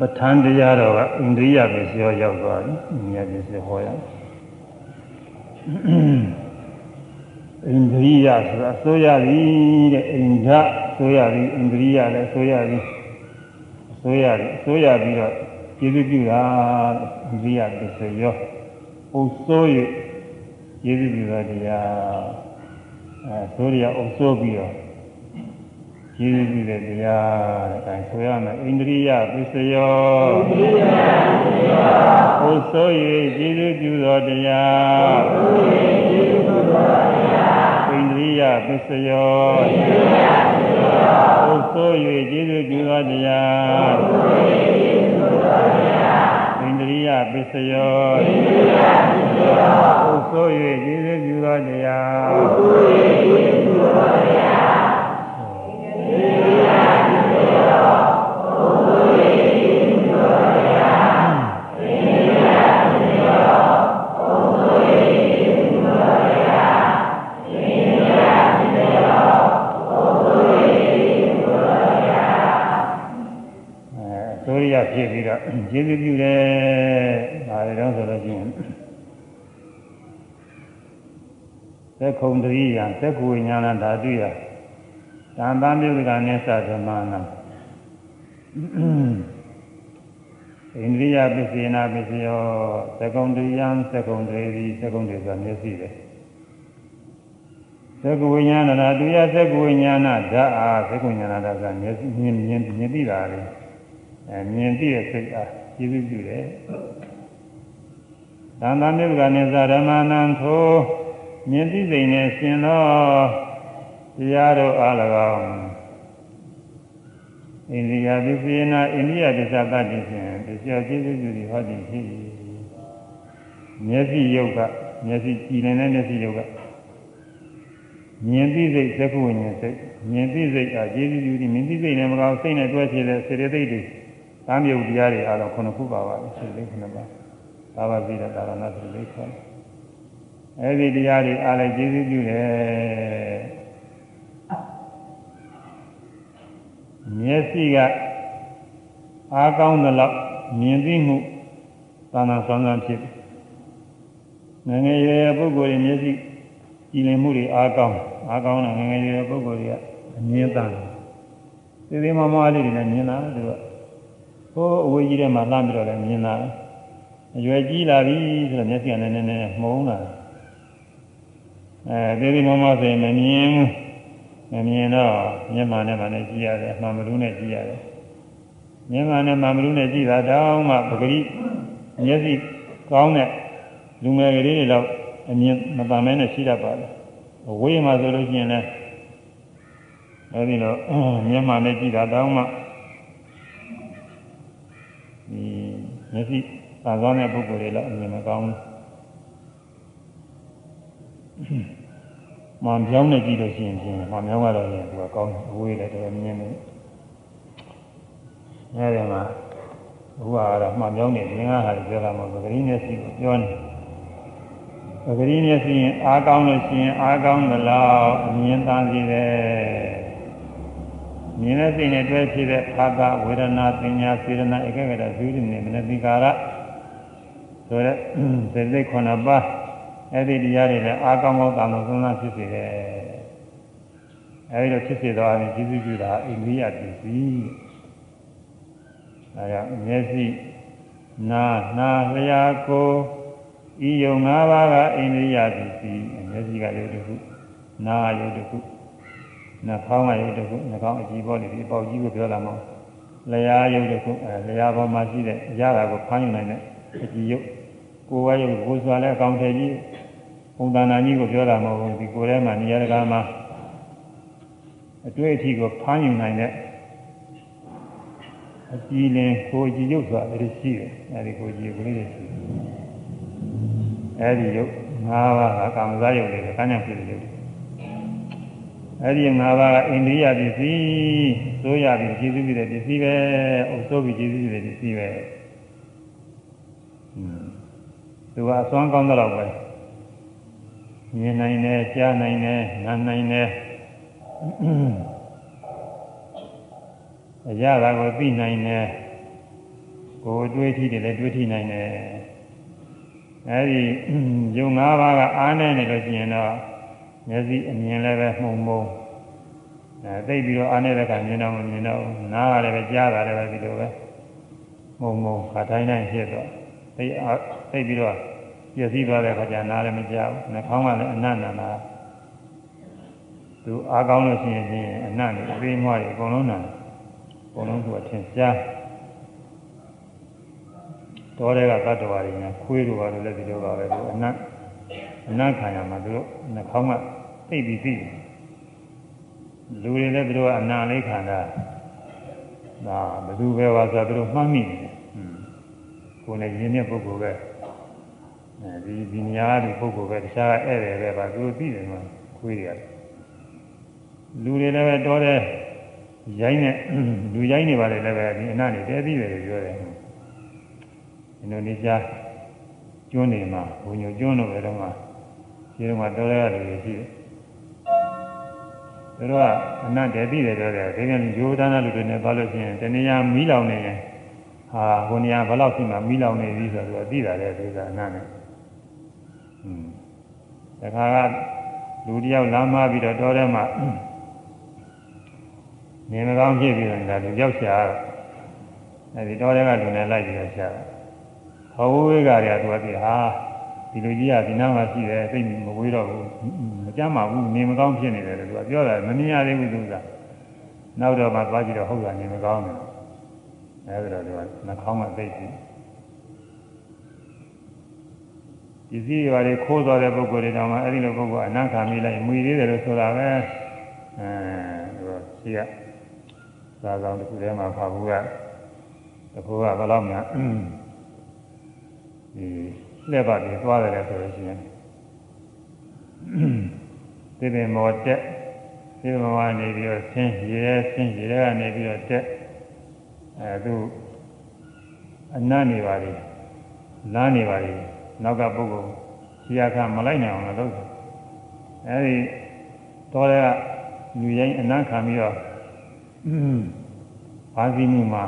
ပဋ္ဌာန်းတရားတော်ကအိန္ဒိယပစ္စယောရောက်သွားပြီအိန္ဒိယပစ္စယောဟောရအိန္ဒိယဆိုတာဆိုရပြီတဲ့အိန္ဒဆိုရပြီအိန္ဒိယလည်းဆိုရပြီဆိုရပြီဆိုရပြီးတော့ကျေးဇူးပြုတာအိန္ဒိယပစ္စယောအုပ်စိုး၍ကျေးဇူးပြုတာတရားအဲဆိုရအုပ်စိုးပြီးတော့ ကျေးဇူးပြုတဲ့တရားတဲ့အဲဆိုရမယ်အိန္ဒိယပစ္စယောအိန္ဒိယပစ္စယောဟိုဆို၍ကျေးဇူးပြုသောတရားဟိုဆို၍ကျေးဇူးပြုသောတရားအိန္ဒိယပစ္စယောအိန္ဒိယပစ္စယောဟိုဆို၍ကျေးဇူးပြုသောတရားဟိုဆို၍ကျေးဇူးပြုသောတရားအိန္ဒိယပစ္စယောအိန္ဒိယပစ္စယောဟိုဆို၍ကျေးဇူးပြုသောတရားဟိုဆို၍ကျေးဇူးပြုသောတရား က်ခုံတရိယာသက်ကူဝိညာဏဓာတုယသံသမြုပ်ကနိစ္စဓမ္မနာဣန္ဒြိယပစ္စေနာပစ္စယောသကုံတရိယံသကုံတရိသကုံတွေဆိုမျက်စိပဲသက္ကဝိညာဏဓာတုယသက္ကဝိညာဏဓာတ်အားသက္ကဝိညာဏဓာတ်ကမျက်စိမြင်မြင်မြင်သိတာလေအဲမြင်သိတဲ့စိတ်အားကျေးဇူးပြုတယ်သံသမြုပ်ကနိစ္စဓမ္မနာသော မြင်သိစိတ်နဲ့ရှင်သောတရားတို့အား၎င်းအိန္ဒိယပစ္စယနာအိန္ဒိယပစ္စသတ္တိဖြင့်ပစ္စယကျေးဇူးပြုသည်ဟောသည်ဖြစ်မျက်စိယုတ်ကမျက်စိကြည်နေတဲ့မျက်စိယုတ်ကမြင်သိစိတ်သက္ကဝိညာဉ်စိတ်မြင်သိစိတ်အားကျေးဇူးပြုသည်မြင်သိစိတ်နဲ့မကောင်းစိတ်နဲ့တွဲဖြစ်တဲ့စေတသိက်တွေသံယုတ်တရားတွေအားလုံးခုနှစ်ခုပါပါစေတသိက်ခုနှစ်ပါသာဝတိရတာရဏစေတသိက်ခေါ် အဲ့ဒီတရားတွေအားလည်းကျေးဇူးပြုတယ်မျက်စိကအားကောင်းသလောက်မြင်သိမှုသာနာဆောင်ဆောင်ဖြစ်တယ်ငငယ်ရွယ်ပုဂ္ဂိုလ်ရဲ့မျက်စိကြည်လင်မှုတွေအားကောင်းအားကောင်းတဲ့ငငယ်ရွယ်ပုဂ္ဂိုလ်တွေကအမြင်သာတယ်ဒီဒီမမလေးတွေလည်းမြင်တာသူကဟိုးအဝေးကြီးထဲမှာလှမ်းပြီးတော့လည်းမြင်တာအရွယ်ကြီးလာပြီဆိုတော့မျက်စိကနည်းနည်းနည်းမှုံးလာ အဲဒီဒီမမဆိုရင်မမြင်ဘူးမမြင်တော့မျက်မှန်နဲ့မှလည်းကြည့်ရတယ်အမှန်မလို့နဲ့ကြည့်ရတယ်မျက်မှန်နဲ့မှန်မလို့နဲ့ကြည့်တာတောင်းမှပဂရိမျက်စိကောင်းတဲ့လူငယ်ကလေးတွေတော့အမြင်မတန်မဲနဲ့ရှိတတ်ပါလေအဝေးမှာဆိုလို့ရှိရင်လည်းအဲဒီတော့မျက်မှန်နဲ့ကြည့်တာတောင်းမှဒီမျက်စိသာသောတဲ့ပုဂ္ဂိုလ်တွေတော့အမြင်မကောင်းဘူး မှန်ပြောင်းနေကြည့်လို့ရှိရင်ဖြင့်မှန်ပြောင်းကတော့လည်းသူကကောင်းတယ်အဝေးလည်းတော်တော်မြင်နေအဲဒီမှာဘုရားကတော့မှန်ပြောင်းနေငင်းကားဟာပြောတာမဟုတ်ဘူးဂရိမျက်စိကိုပြောနေပဂရိမျက်စိရင်အားကောင်းလို့ရှိရင်အားကောင်းသလားအမြင်သာစီတယ်မြင်တဲ့စိတ်နဲ့တွဲဖြစ်တဲ့ခါကဝေဒနာပညာစေရနာဧကဂရဇူးနေမနတိကာရဆိုတဲ့စေစိတ်ခုနှစ်ပါး အဲ့ဒီတရားတွေလည်းအားကောင်းကောင်းတန်လို့သုံးသပ်ဖြစ်စေတယ်အဲဒီလိုဖြစ်စေတော့အရင်ကျေးဇူးပြုတာအိန္ဒိယပစ္စည်းအဲဒါမျက်စိနာနာလျာကိုဤယုံ၅ပါးကအိန္ဒိယပစ္စည်းမျက်စိကယုတ်တစ်ခုနာယုတ်တစ်ခုနှာခေါင်းကယုတ်တစ်ခုနှာခေါင်းအကြည့်ပေါ်နေဒီပေါက်ကြီးကိုပြောလာမှာလျာယုတ်တစ်ခုအဲလျာပေါ်မှာရှိတဲ့ရတာကိုဖမ်းယူနိုင်တဲ့အကြည့်ယုတ်ကိုယ်ဝါယုတ်ကိုယ်စွာလဲအကောင်ထည်ကြီး ပုံသဏ္ဍာန်ကြီးကိုပြောတာမဟုတ်ဘူးဒီကိုယ်ထဲမှာနေရာတကာမှာအတွေ့အထိကိုဖမ်းယူနိုင်တဲ့အကြည်လင်ကိုကြည်ရုပ်ဆိုတာလည်းရှိတယ်အဲဒီကိုကြည်ကလေးတွေရှိတယ်အဲဒီရုပ်၅ပါးကကာမဇာယုတ်တွေကကညာဖြစ်တဲ့ရုပ်တွေအဲဒီ၅ပါးကအိန္ဒိယပစ္စည်းဆိုရပြီးကျေးဇူးပြုတဲ့ပစ္စည်းပဲအုပ်စိုးပြီးကျေးဇူးပြုတဲ့ပစ္စည်းပဲသူကအစွမ်းကောင်းတဲ့လောက်ပဲ မြင်နိုင်တယ်ကြားနိုင်တယ်နားနိုင်တယ်အရာသာကိုသိနိုင်တယ်ကိုယ်တွေးထိတယ်လည်းတွေးထိနိုင်တယ်အဲဒီယုံ၅ပါးကအားနေနေလို့ရှိရင်တော့မျက်စိအမြင်လည်းပဲမှုံမှုံအဲသိပြီးတော့အားနေတဲ့ခါမြင်တော့မမြင်တော့နားကလည်းပဲကြားတာလည်းပဲဒီလိုပဲမှုံမှုံခါတိုင်းတိုင်းဖြစ်တော့သိသိပြီးတော့ ပြည့်စည်သွားတဲ့ခါကျနားလည်းမကြားဘူးနှာခေါင်းကလည်းအနတ်နာနာသူအားကောင်းလို့ရှိရင်ချင်းအနတ်နဲ့အသေးမွားတွေအကုန်လုံးနာအကုန်လုံးသူကထင်ရှားတော်တဲ့ကသတ္တဝါတွေညာခွေးတို့ဘာလို့လဲဒီလိုပါပဲသူအနတ်အနတ်ခံရမှာသူတို့နှာခေါင်းကသိပြီးသိတယ်လူတွေလည်းသူတို့ကအနာလေးခံတာဒါဘယ်သူပဲပါဆိုတော့သူတို့မှတ်မိတယ်ကိုယ်နဲ့ရင်းတဲ့ပုဂ္ဂိုလ်ပဲအဲ ဒီဒီနေရာကဒီပုဂ္ဂိုလ်ပဲတခြားဧည့်တယ်ပဲပါသူတို့သိတယ်မှာခွေးတွေကလူတွေလည်းပဲတော်တဲ့ရိုင်းနဲ့လူရိုင်းနေပါလေလည်းပဲဒီအနတ်နေတဲသိတယ်လို့ပြောတယ်အင်ဒိုနီးရှားကျွန်းနေမှာဘုံညိုကျွန်းတို့ပဲတော့မှဒီတော့မှတော်တဲ့လူတွေရှိတယ်သူတို့ကအနတ်တဲသိတယ်ပြောတယ်ဒီကနေ့ရိုးသားတဲ့လူတွေနဲ့ဘာလို့ရှိရင်တဏှာမီးလောင်နေရင်ဟာဟိုနေရာဘယ်လောက်ရှိမှမီးလောင်နေပြီဆိုတော့သိတာလေဒီကအနတ်နဲ့อืม တခါကလူတယောက်လမ်းမပြီးတော့တော်ထဲမှာနေမကောင်းဖြစ်ပြီးတော့ဒါလူရောက်ရှာတော့အဲဒီတော်ထဲကလူနဲ့လိုက်ပြီးတော့ရှာတာဟောဝေးကတွေကသူကဒီဟာဒီလူကြီးကဒီနားမှာရှိတယ်သိမဝေးတော့ဘူးမကြမ်းပါဘူးနေမကောင်းဖြစ်နေတယ်လို့သူကပြောတာမမြင်ရသေးဘူးသူကနောက်တော့မှသွားကြည့်တော့ဟုတ်တာနေမကောင်းတယ်အဲဒီတော့သူကနှာခေါင်းကသိပြီ ပစ္စည်းတွေခိုးသွားတဲ့ပုဂ္ဂိုလ်တွေတောင်မှအဲဒီလိုပုဂ္ဂိုလ်အနံ့ခံမိလိုက်မွေသေးတယ်လို့ဆိုတာပဲအဲဒီတော့ရှိရသာဆောင်တစ်ခုထဲမှာဖာဘူးကတခုကဘယ်လောက်များဒီလက်ပါပြီးသွားတယ်ဆိုလို့ရှိရင်ဒီပင်မောတက်ဒီမောကနေပြီးတော့ဆင်းရေရဲဆင်းရေရဲကနေပြီးတော့တက်အဲသူအနတ်နေပါလေလမ်းနေပါလေ နောက်ကပုဂ္ဂိုလ်ခြေအခါမလိုက်နိုင်အောင်လို့လုပ်တယ်အဲဒီတော်တဲ့လူရင်းအနံ့ခံပြီးတော့ဘာစီမှုမှာ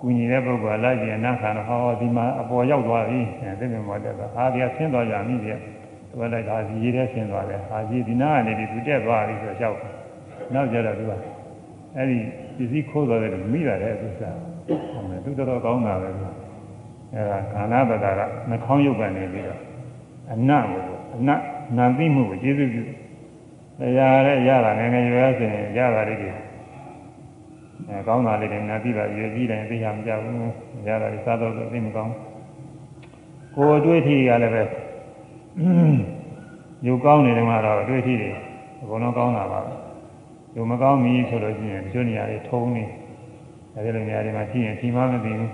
ကုညီတဲ့ပုဂ္ဂိုလ်လိုက်ပြီးအနံ့ခံတော့ဟောဒီမှာအပေါ်ရောက်သွားပြီအဲဒီလိုမှတက်တော့ဟာဒီကဆင်းသွားကြပြီဒီကသူကလိုက်ဒါစီရေးတဲ့ဆင်းသွားတယ်ဟာစီဒီနာကနေဒီသူတက်သွားပြီဆိုတော့ရောက်နောက်ကြတော့သူကအဲဒီပစ္စည်းခိုးသွားတယ်မိတာတဲ့သူကဟောမယ်သူတော်တော်ကောင်းတာပဲသူ အဲဒါခန္ဓာပဒါကနှာခေါင်းရုပ်ကနေပြီးတော့အနတ်ကိုအနတ်နာသိမှုကိုကျေးဇူးပြုတရားနဲ့ရတာငယ်ငယ်ရွယ်ဆိုရင်ရတာလေးတွေအဲကောင်းတာလေးတွေနာသိတာရွယ်ကြီးတယ်သိရမကြဘူးရတာလေးစားတော့သိမကောင်းကိုယ်တွေးထီရလည်းပဲယူကောင်းနေတယ်မှာတော့တွေးထီတွေအကုန်လုံးကောင်းတာပါယူမကောင်းပြီဆိုလို့ရှိရင်ကျွနေရာတွေထုံးနေအဲဒီလိုနေရာတွေမှာကြည့်ရင်ထီမှမသိဘူး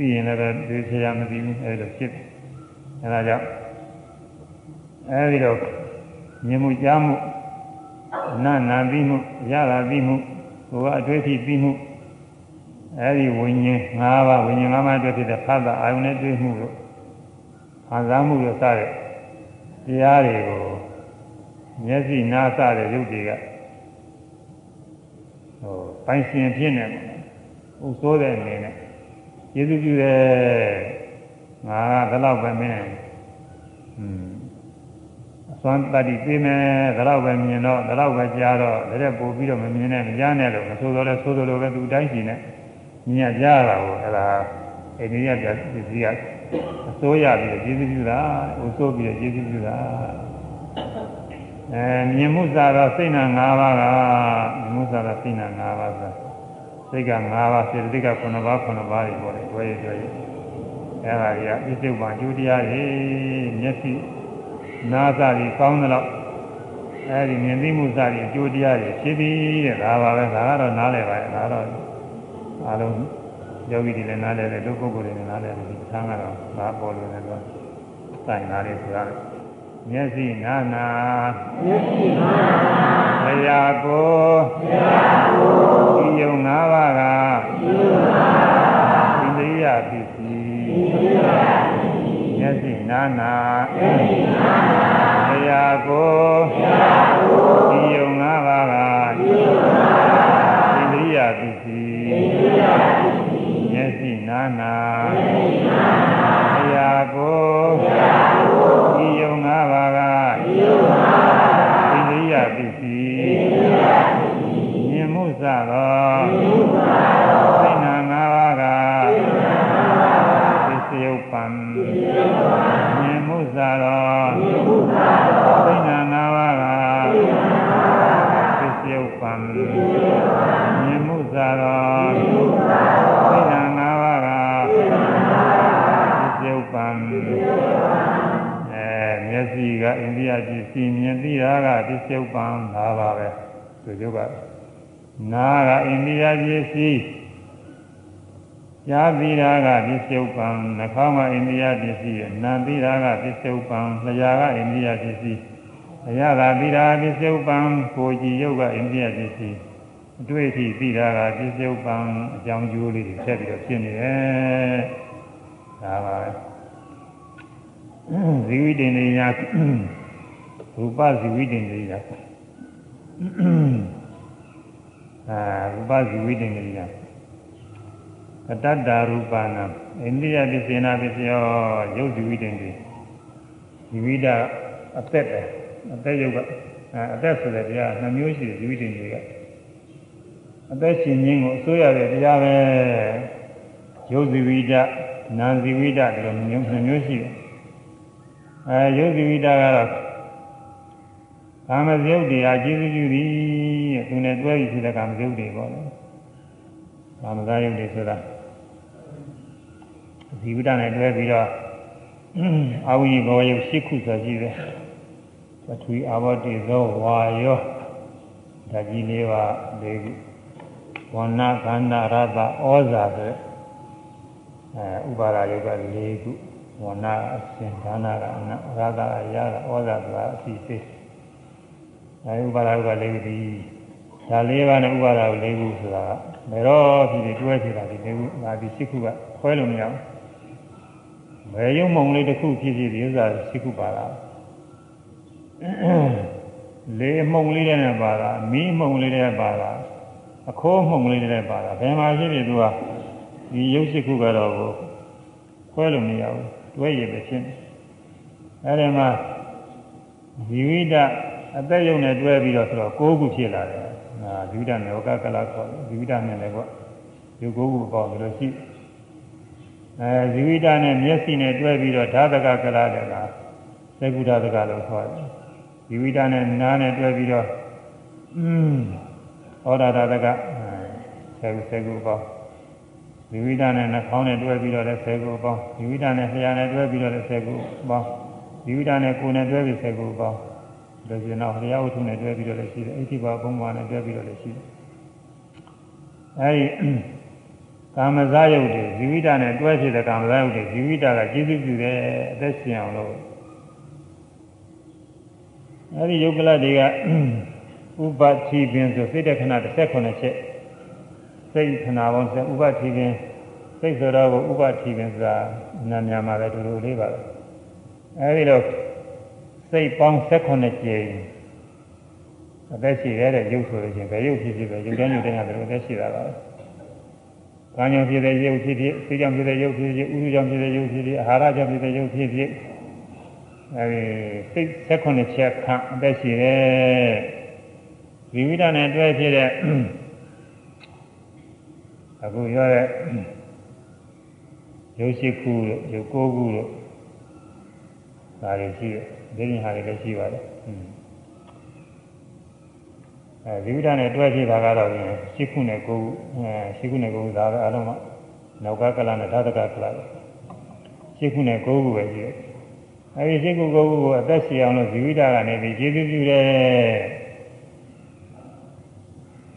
သိရင်လည်းပဲဒီဆရာမသိဘူးအဲဒီလိုဖြစ်အဲဒါကြောင့်အဲဒီတော့မြင်မှုကြားမှုနာနာပြီးမှုရတာပြီးမှုဘုရားအတွေ့အထိပြီးမှုအဲဒီဝိညာဉ်၅ပါးဝိညာဉ်၅ပါးအတွက်ဖြစ်တဲ့ဖတ်တာအာယုန်နဲ့တွေ့မှုလို့ခံစားမှုလို့စတဲ့တရားတွေကိုမျက်စိနားစတဲ့ရုပ်တွေကဟိုပိုင်ရှင်ဖြစ်နေတယ်ဥဆိုးတဲ့အနေနဲ့ ကျေးဇူးပြုတယ်ငါကဘယ်တော့ပဲမင်းอืมသွမ်းတတ္တိသိမယ်ဒါတော့ပဲမြင်တော့ဒါတော့ပဲကြားတော့ဒါတဲ့ပို့ပြီးတော့မမြင်နဲ့မကြားနဲ့လို့မဆိုတော့လဲဆိုလိုပဲသူတိုင်းရှိနေမြင်ရကြားတာကိုအဲ့ဒါအိန္ဒိယပြပစ္စည်းကအစိုးရပြီးကျေးဇူးပြုတာဥဆိုးပြီးကျေးဇူးပြုတာအဲမြင်မှုစားတော့စိတ်နာ၅ပါးကမြင်မှုစားတော့စိတ်နာ၅ပါးဆို စိတ်က၅ပါးစေတသိက်က9ပါး9ပါးတွေပေါ်တယ်တွေ့ရတွေ့ရအဲ့ဒါတွေကပြစ္ဆုတ်ပံကျူတရားတွေမျက်စိနာသတွေကောင်းသလောက်အဲဒီမြင်သိမှုစတွေအကျိုးတရားတွေဖြစ်ပြီးတဲ့ဒါပါပဲဒါကတော့နားလည်ပါရဲ့ဒါတော့အားလုံးယောဂီတွေလည်းနားလည်တယ်ဒုပုဂ္ဂိုလ်တွေလည်းနားလည်တယ်ဒီသံဃာတော့ဒါပေါ်လို့လည်းတော့စိုင်နားလေးဆိုတာမျက်စိနာနာမျက်စိနာနာဘုရားကိုဘုရားကိုဒီယုံ ၅ပါးကဒီယုံ၅ပါးဣန္ဒြိယပစ္စည်းဣန္ဒြိယပစ္စည်းမျက်စိနာနာမျက်စိနာနာဘုရားကိုဘုရားကိုဒီယုံ သူတို့ကနာကအိန္ဒိယပစ္စည်းကြားသိတာကပစ္စယုပံနှာခေါင်းကအိန္ဒိယပစ္စည်းနာသိတာကပစ္စယုပံလျှာကအိန္ဒိယပစ္စည်းအရသာသိတာပစ္စယုပံကိုကြည်ယုတ်ကအိန္ဒိယပစ္စည်းအတွေ့အထိသိတာကပစ္စယုပံအကြောင်းကျိုးလေးတွေဆက်ပြီးတော့ဖြစ်နေတယ်ဒါပါပဲဇီဝိတ္တနေညာရူပဇီဝိတ္တနေညာ အာရူပဇီဝိတ္တနေညာကတတ္တာရူပနာအိန္ဒိယပစ္စေနာပစ္စယောယုတ်ဇီဝိတ္တနေဇီဝိတအသက်ပဲအသက်ယုတ်ကအသက်ဆိုတဲ့တရားနှမျိုးရှိတယ်ဇီဝိတ္တနေကအသက်ရှင်ခြင်းကိုအစိုးရတဲ့တရားပဲယုတ်ဇီဝိတနာဇီဝိတဒီလိုမျိုးနှမျိုးရှိတယ်အဲယုတ်ဇီဝိတကတော့ ကာမဇယုတ်တရားကျေစုပြုသည်တဲ့သူနဲ့တွဲပြီးဖြစ်တဲ့ကာမဇယုတ်တွေပေါ့လေကာမဇယုတ်တွေဆိုတာဇီဝိတနဲ့တွဲပြီးတော့အာဝိဘောယုတ်၈ခုဆိုရှိတယ်ပထဝီအာဘောတိသောဝါယောဓာကြီးလေးပါ၄ခုဝဏ္ဏခန္ဓာရတဩဇာဆိုအဲဥပါဒယုတ်က၄ခုဝဏအရှင်ဒါနကအနရာဂအရာကဩဇာဆိုတာအစီသေး အဲဥပါဒယုတ်က၄ခုဒီဒါ၄ပါးနဲ့ဥပါဒယုတ်၄ခုဆိုတာဘယ်တော့ဖြစ်ဖြစ်တွဲဖြစ်တာဒီ၄ခုငါဒီ၈ခုကခွဲလို့မရဘူးဘယ်ယုံမုံလေးတစ်ခုဖြစ်ဖြစ်ဒီဥစ္စာ၈ခုပါလားလေမှုံလေးနဲ့ပါတာမီးမှုံလေးနဲ့ပါတာအခိုးမှုံလေးနဲ့ပါတာဘယ်မှာဖြစ်ဖြစ်သူကဒီရုပ်ရှိခုကတော့ကိုခွဲလို့မရဘူးတွဲရည်ပဲဖြစ်နေအဲဒီမှာဇီဝိတ အသက်ယုံနဲ့တွဲပြီးတော့ဆိုတော့၉ခုဖြစ်လာတယ်ဟာဇီဝိတနဲ့ဝကကလခေါ်တယ်ဇီဝိတနဲ့လည်းပေါ့ဒီ၉ခုပေါ့ဘယ်လိုရှိအဲဇီဝိတနဲ့မျက်စိနဲ့တွဲပြီးတော့ဓာတကကလတဲ့ကသေကုဓာတကလို့ခေါ်တယ်ဇီဝိတနဲ့နားနဲ့တွဲပြီးတော့อืมဩဒါဓာတကသေကုသေကုပေါ့ဇီဝိတနဲ့နှာခေါင်းနဲ့တွဲပြီးတော့လည်းဆယ်ခုပေါင်းဇီဝိတနဲ့ဆရာနဲ့တွဲပြီးတော့လည်းဆယ်ခုပေါင်းဇီဝိတနဲ့ကိုယ်နဲ့တွဲပြီးဆယ်ခုပေါင်း ဒါကျတော့ဘုရားဝတ္ထုနဲ့တွဲပြီးတော့လည်းရှိတယ်အဋ္ဌိပါဘုံဘာနဲ့တွဲပြီးတော့လည်းရှိတယ်အဲဒီကာမဇယုတ်တွေဇီဝိတနဲ့တွဲဖြစ်တဲ့ကာမဇယုတ်တွေဇီဝိတကကျေစုပြုတယ်အသက်ရှင်အောင်လို့အဲဒီယုတ်ကလတွေကဥပတိပင်ဆိုစိတ်တခဏ18ချက်စိတ်ခဏပေါင်းစဥပတိပင်စိတ်ဆိုတော့ကိုဥပတိပင်ဆိုတာနာမည်မှာပဲတူတူလေးပါပဲအဲဒီတော့ စိတ်ပေါင်း18ကြိမ်အသက်ရှိရတဲ့ရုပ်ဆိုလို့ချင်းဘယ်ရုပ်ဖြစ်ဖြစ်ပဲရုပ်တန်းရုပ်တန်းရတယ်အသက်ရှိတာပါပဲ။ကာညောဖြစ်တဲ့ရုပ်ဖြစ်ဖြစ်၊စိတ်ကြောင့်ဖြစ်တဲ့ရုပ်ဖြစ်ဖြစ်၊ဥရုကြောင့်ဖြစ်တဲ့ရုပ်ဖြစ်ဖြစ်၊အာဟာရကြောင့်ဖြစ်တဲ့ရုပ်ဖြစ်ဖြစ်အဲဒီစိတ်18ချက်ခန့်အသက်ရှိတယ်။ဒီဝိဒနဲ့တွဲဖြစ်တဲ့အခုပြောတဲ့ရုပ်ရှိခုတို့ရုပ်ကိုးခုတို့ဒါတွေရှိတယ် ဒီရင်ဟာတွေလည်းရှိပါတယ်အဲဒီဝိဒနဲ့တွဲဖြစ်တာကတော့ရှိခုနဲ့ကိုးအဲရှိခုနဲ့ကိုးဒါပဲအလုံးကနောက်ကကလနဲ့ဓာတကကလရှိခုနဲ့ကိုးခုပဲရှိတယ်အဲဒီရှိခုကိုးခုကိုအသက်ရှင်အောင်လို့ဇီဝိဒကနေပြီးကျေးဇူးပြုတယ်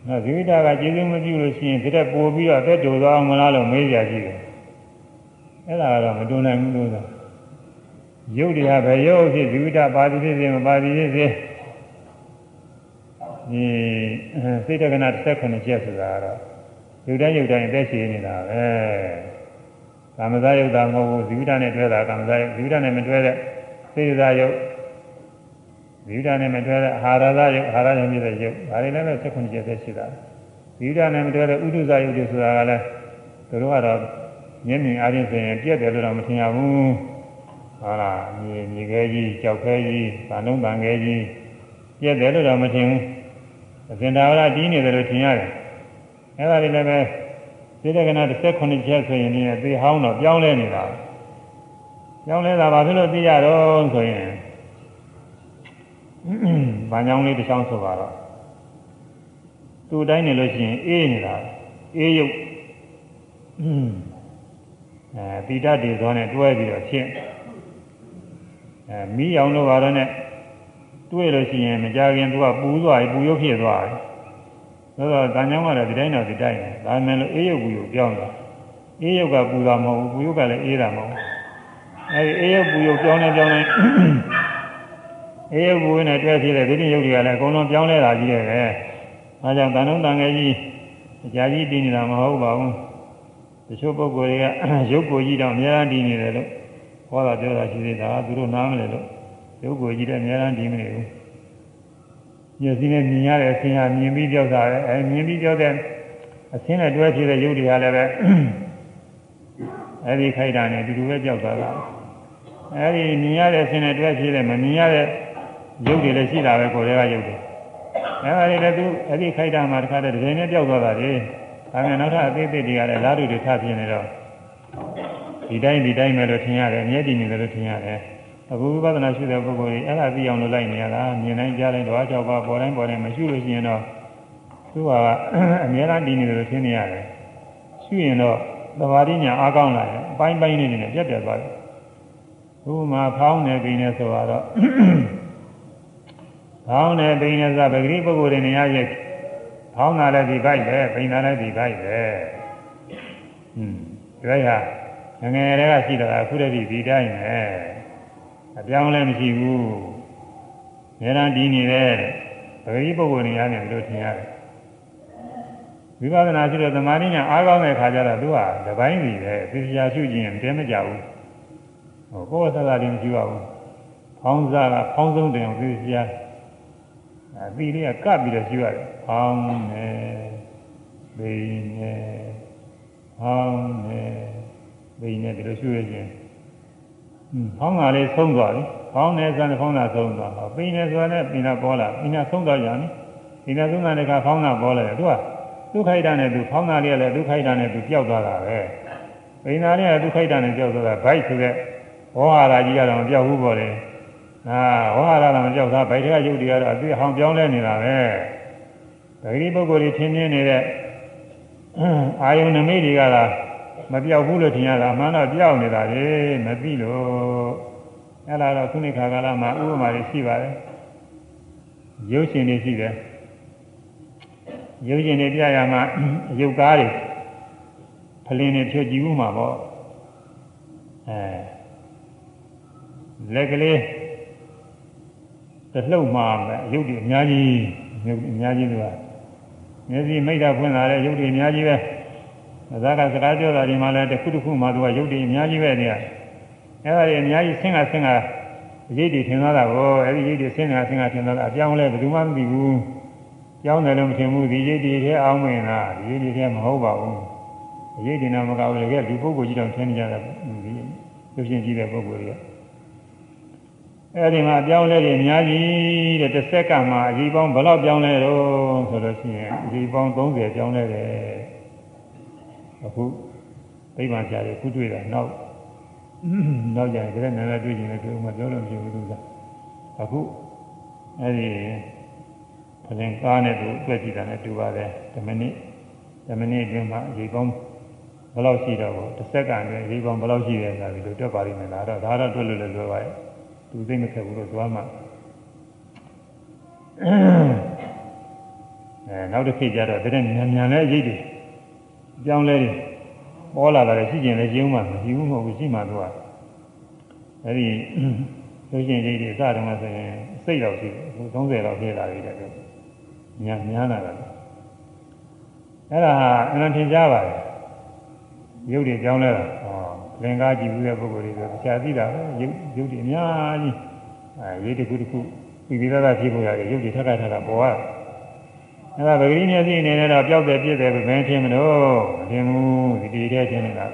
နော်ဇီဝိတာကကျေးဇူးမပြုလို့ရှိရင်ဒီတက်ပို့ပြီးတော့အသက်တူသွားအောင်မလားလို့မေးကြကြည့်တယ်အဲ့ဒါကတော့မတူနိုင်ဘူးလို့ဆို ရုပ်တွေကဘယ်ရုပ်ဖြစ်ဇီဝိတာပါတိဖြစ်စေမပါတိဖြစ်စေဒီစိတ်တက္ကနာ18ချက်ဆိုတာကတော့ရုပ်တိုင်းရုပ်တိုင်းအသက်ရှင်နေတာပဲကာမဇာယုတ်တာမဟုတ်ဘူးဇီဝိတာနဲ့တွဲတာကာမဇာယုတ်ဇီဝိတာနဲ့မတွဲတဲ့စေတဇာယုတ်ဝိဒာနဲ့မတွဲတဲ့အာဟာရသယုတ်အာဟာရယုတ်ပြည့်တဲ့ယုတ်ဒါတွေလည်းပဲ16ချက်ပဲရှိတာဝိဒာနဲ့မတွဲတဲ့ဥဒုဇယုတ်တွေဆိုတာကလည်းတို့ကတော့မျက်မြင်အားဖြင့်ဆိုရင်ပြက်တယ်လို့တော့မထင်ရဘူး ဟုတ်လားမြေမြေခဲကြီးကြောက်ခဲကြီးဗာလုံးတန်ခဲကြီးပြက်တယ်လို့တော့မထင်ဘူးအစင်သာဝရတီးနေတယ်လို့ထင်ရတယ်အဲ့ဒါတွေလည်းပဲသေတကနာ18ချက်ဆိုရင်ဒီသေဟောင်းတော့ပြောင်းလဲနေတာပြောင်းလဲတာဘာဖြစ်လို့သိရတော့ဆိုရင်ဘာကြောင့်လေးတစ်ချောင်းဆိုပါတော့သူ့တိုင်းနေလို့ရှိရင်အေးနေတာအေးရုပ်အဲတိတတေဇောနဲ့တွဲပြီးတော့ဖြစ် အဲမီးရောင်လို့ပါတော့နဲ့တွေ့လို့ရှိရင်မကြခင်သူကပူသွားပြီပူရုပ်ဖြစ်သွားပြီဆိုတော့တန်ကြောင်းကတော့ဒီတိုင်းတော့ဒီတိုင်းပဲဒါမှမဟုတ်အေးရုပ်ပူရုပ်ပြောင်းသွားအေးရုပ်ကပူတာမဟုတ်ဘူးပူရုပ်ကလည်းအေးတာမဟုတ်ဘူးအဲဒီအေးရုပ်ပူရုပ်ပြောင်းနေပြောင်းနေအေးရုပ်ပူနဲ့တွဲဖြစ်တဲ့ဒိဋ္ဌိရုပ်တွေကလည်းအကုန်လုံးပြောင်းလဲတာကြီးတယ်ပဲအဲကြောင့်တန်တုံးတန်ငယ်ကြီးအကြာကြီးတည်နေတာမဟုတ်ပါဘူးတချို့ပုဂ္ဂိုလ်တွေကရုပ်ကိုကြီးတော့အများအားတည်နေတယ်လို့ ဟောတာပြောတာရှိသေးတာသူတို့နားမလဲလို့ရုပ်ကိုကြီးတဲ့အများအားတည်မနေဘူးမျက်စိနဲ့မြင်ရတဲ့အဆင်းဟာမြင်ပြီးကြောက်တာပဲအဲမြင်ပြီးကြောက်တဲ့အဆင်းနဲ့တွဲဖြစ်တဲ့ရုပ်တွေကလည်းပဲအဲဒီခိုက်တာနဲ့အတူတူပဲကြောက်သွားတာအဲဒီမြင်ရတဲ့အဆင်းနဲ့တွဲဖြစ်တဲ့မမြင်ရတဲ့ရုပ်တွေလည်းရှိတာပဲကိုယ်တွေကရုပ်တွေအဲဒါတွေလည်းသူအဲ့ဒီခိုက်တာမှာတခါတည်းဒဇယ်နဲ့ပြောက်သွားတာလေဒါမှနောက်ထပ်အသေးသေးတွေကလည်းလားတူတွေထပ်ပြနေတော့ ဒီတိုင်းဒီတိုင်းပဲလို့ထင်ရတယ်အမြဲတည်နေတယ်လို့ထင်ရတယ်အခုဝိပဿနာရှုတဲ့ပုဂ္ဂိုလ်ကြီးအဲ့ဒါသိအောင်လို့လိုက်နေရတာမြင်တိုင်းကြားတိုင်းတော့ကြောက်ပါပေါ်တိုင်းပေါ်တိုင်းမရှုလို့ရှိရင်တော့သူကအမြဲတမ်းတည်နေတယ်လို့ထင်နေရတယ်ရှုရင်တော့သဘာဝညာအားကောင်းလာတယ်အပိုင်းပိုင်းနေနေပြတ်ပြတ်သွားတယ်ဥပမာဖောင်းနေပြီနေဆိုတော့ဖောင်းနေပိနေစပဂရိပုဂ္ဂိုလ်တွေနေရာရဲ့ဖောင်းတာလည်းဒီဘိုက်ပဲပိန်တာလည်းဒီဘိုက်ပဲဟွန်း ဒီဘိုက်ဟာငငယ်တွေကရှိတာအခုတည်းဒီတိုင်းပဲအပြောင်းလည်းမရှိဘူးနေရန်ဒီနေတဲ့ပဂရိပုဂ္ဂိုလ်နေရာနဲ့လို့ထင်ရတယ်ဝိပဿနာရှိတဲ့သမာဓိညာအားကောင်းတဲ့ခါကျတော့သူကတပိုင်းစီပဲသိစရာရှုခြင်းတဲမကြဘူးဟိုကိုယ်ဆက်လာတယ်မရှိပါဘူးဖောင်းစားကဖောင်းဆုံးတယ်သိစရာအသီလေးကကပ်ပြီးတော့ရှိရတယ်။ဟောင်းနေဘိနေ ဟောင်းနေဘိနေဒီလိုရှိရခြင်းဟွန်းဟောင်းကလေးဆုံးသွားပြီ။ဟောင်းနေစံဖောင်းတာဆုံးသွားတော့ဘိနေဆိုတဲ့ဘိနာပေါ်လာဘိနာဆုံးသွားကြပြီ။ဘိနာဆုံးတဲ့ကဖောင်းတာပေါ်လာတယ်သူကဒုက္ခိတနဲ့သူဖောင်းတာလေးကလည်းဒုက္ခိတနဲ့သူပျောက်သွားတာပဲ။ဘိနာလေးကဒုက္ခိတနဲ့ပျောက်သွားတာဘိုက်ဆိုတဲ့ဝေါဟာရာကြီးကတော့မပျောက်ဘူးပေါ်တယ်။အာဝါဟာရတာမကြောက်သားဗိုက်ထကရုပ်တွေကတော့အသိအဟောင်းပြောင်းလဲနေတာပဲဒဂရီပုဂ္ဂိုလ်တွေထင်းထင်းနေတဲ့ အာယုန်နမိတ်တွေကလားမပြောက်ဘူးလို့ထင်ရတာအမှန်တော့ပြောက်နေတာလေမသိလို့အဲ့ဒါတော့ခုနှစ်ခါကာလမှာဥပမာတွေရှိပါတယ်ရုပ်ရှင်တွေရှိတယ်ရုပ်ရှင်တွေပြရမှာရုပ်ကားတွေဖလင်းတွေဖြည့်ကြည့်ဦးမှာပေါ့အဲလက်ကလေးတလှုပ်မှာပဲရုပ်တွေအများကြီးရုပ်အများကြီးတွေက မျက်စိမိတ်တာဖွင့်လာတဲ့ရုပ်တွေအများကြီးပဲသာကစကားပြောတာဒီမှာလည်းတစ်ခုတစ်ခုမှသူကရုပ်တွေအများကြီးပဲနေရအဲ့ဒါတွေအများကြီးဆင်းကဆင်းကရိပ်တွေထင်သွားတာကိုအဲ့ဒီရိပ်တွေဆင်းကဆင်းကထင်သွားတာအပြောင်းလဲဘယ်သူမှမသိဘူးကြောင်းတယ်လို့မထင်ဘူးဒီရိပ်တွေထဲအောင်းမင်လားဒီရိပ်တွေထဲမဟုတ်ပါဘူးရိပ်တွေတော့မကောင်းဘူးလေလူပုဂ္ဂိုလ်ကြီးတောင်ထင်နေကြတာဒီရုပ်ရှင်ကြည့်တဲ့ပုဂ္ဂိုလ်တွေက အဲဒီမှာပြောင်းလဲတွေအများကြီးတဲ့တစ်ဆက်ကမှအကြီးပေါင်းဘယ်လောက်ပြောင်းလဲတော့ဆိုလို့ရှိရင်အကြီးပေါင်း30ပြောင်းလဲတယ်အခုသိပ္ပံဆရာတွေခုတွေ့တာနောက်နောက်ကြရင်ကြည့်နေလည်းတွေ့ကြည့်နေတွေ့မှပြောလို့မရှိဘူးသူကအခုအဲဒီဖလင်ကားနဲ့သူတွေ့ကြည့်တာနဲ့တူပါတယ်10မိနစ်10မိနစ်အတွင်းမှာအကြီးပေါင်းဘယ်လောက်ရှိတော့တစ်စက္ကန့်အတွင်းအကြီးပေါင်းဘယ်လောက်ရှိတယ်ဆိုတာဒီလိုတွက်ပါလိမ့်မယ်လားတော့ဒါတော့တွက်လို့လည်းလွယ်ပါရဲ့ သူသိမခက်ဘူးလို့သွားမှအဲနောက်တစ်ခေတ်ကျတော့တဲ့မြန်မြန်လေးရိတ်တွေကြောင်းလဲတွေပေါ်လာတာလည်းရှိကျင်လည်းကျင်းမှမရှိဘူးမဟုတ်ဘူးရှိမှသူကအဲဒီဆိုရှင်ရိတ်တွေအစတုန်းကဆိုရင်စိတ်တော့ရှိတယ်အခု30လောက်ပြည့်လာပြီတဲ့မြန်မြန်လာတာအဲ့ဒါဟာအမှန်ထင်ရှားပါတယ်ရုပ်တွေကြောင်းလဲတာ လင်္ကားကြည့်ဘူးတဲ့ပုဂ္ဂိုလ်တွေဆိုဆရာသိတာပဲရုပ်ရုပ်တွေအများကြီးအဲရုပ်တစ်ခုတစ်ခုပြီးပြီးသားသားဖြစ်ပေါ်ရတယ်ရုပ်တွေထက်ခါထက်ခါပေါ်ရအဲ့ဒါပဂရိမျက်စိအနေနဲ့တော့ပျောက်တယ်ပြည့်တယ်ပဲမင်းထင်မလို့မထင်ဘူးဒီဒီထဲထင်နေတာ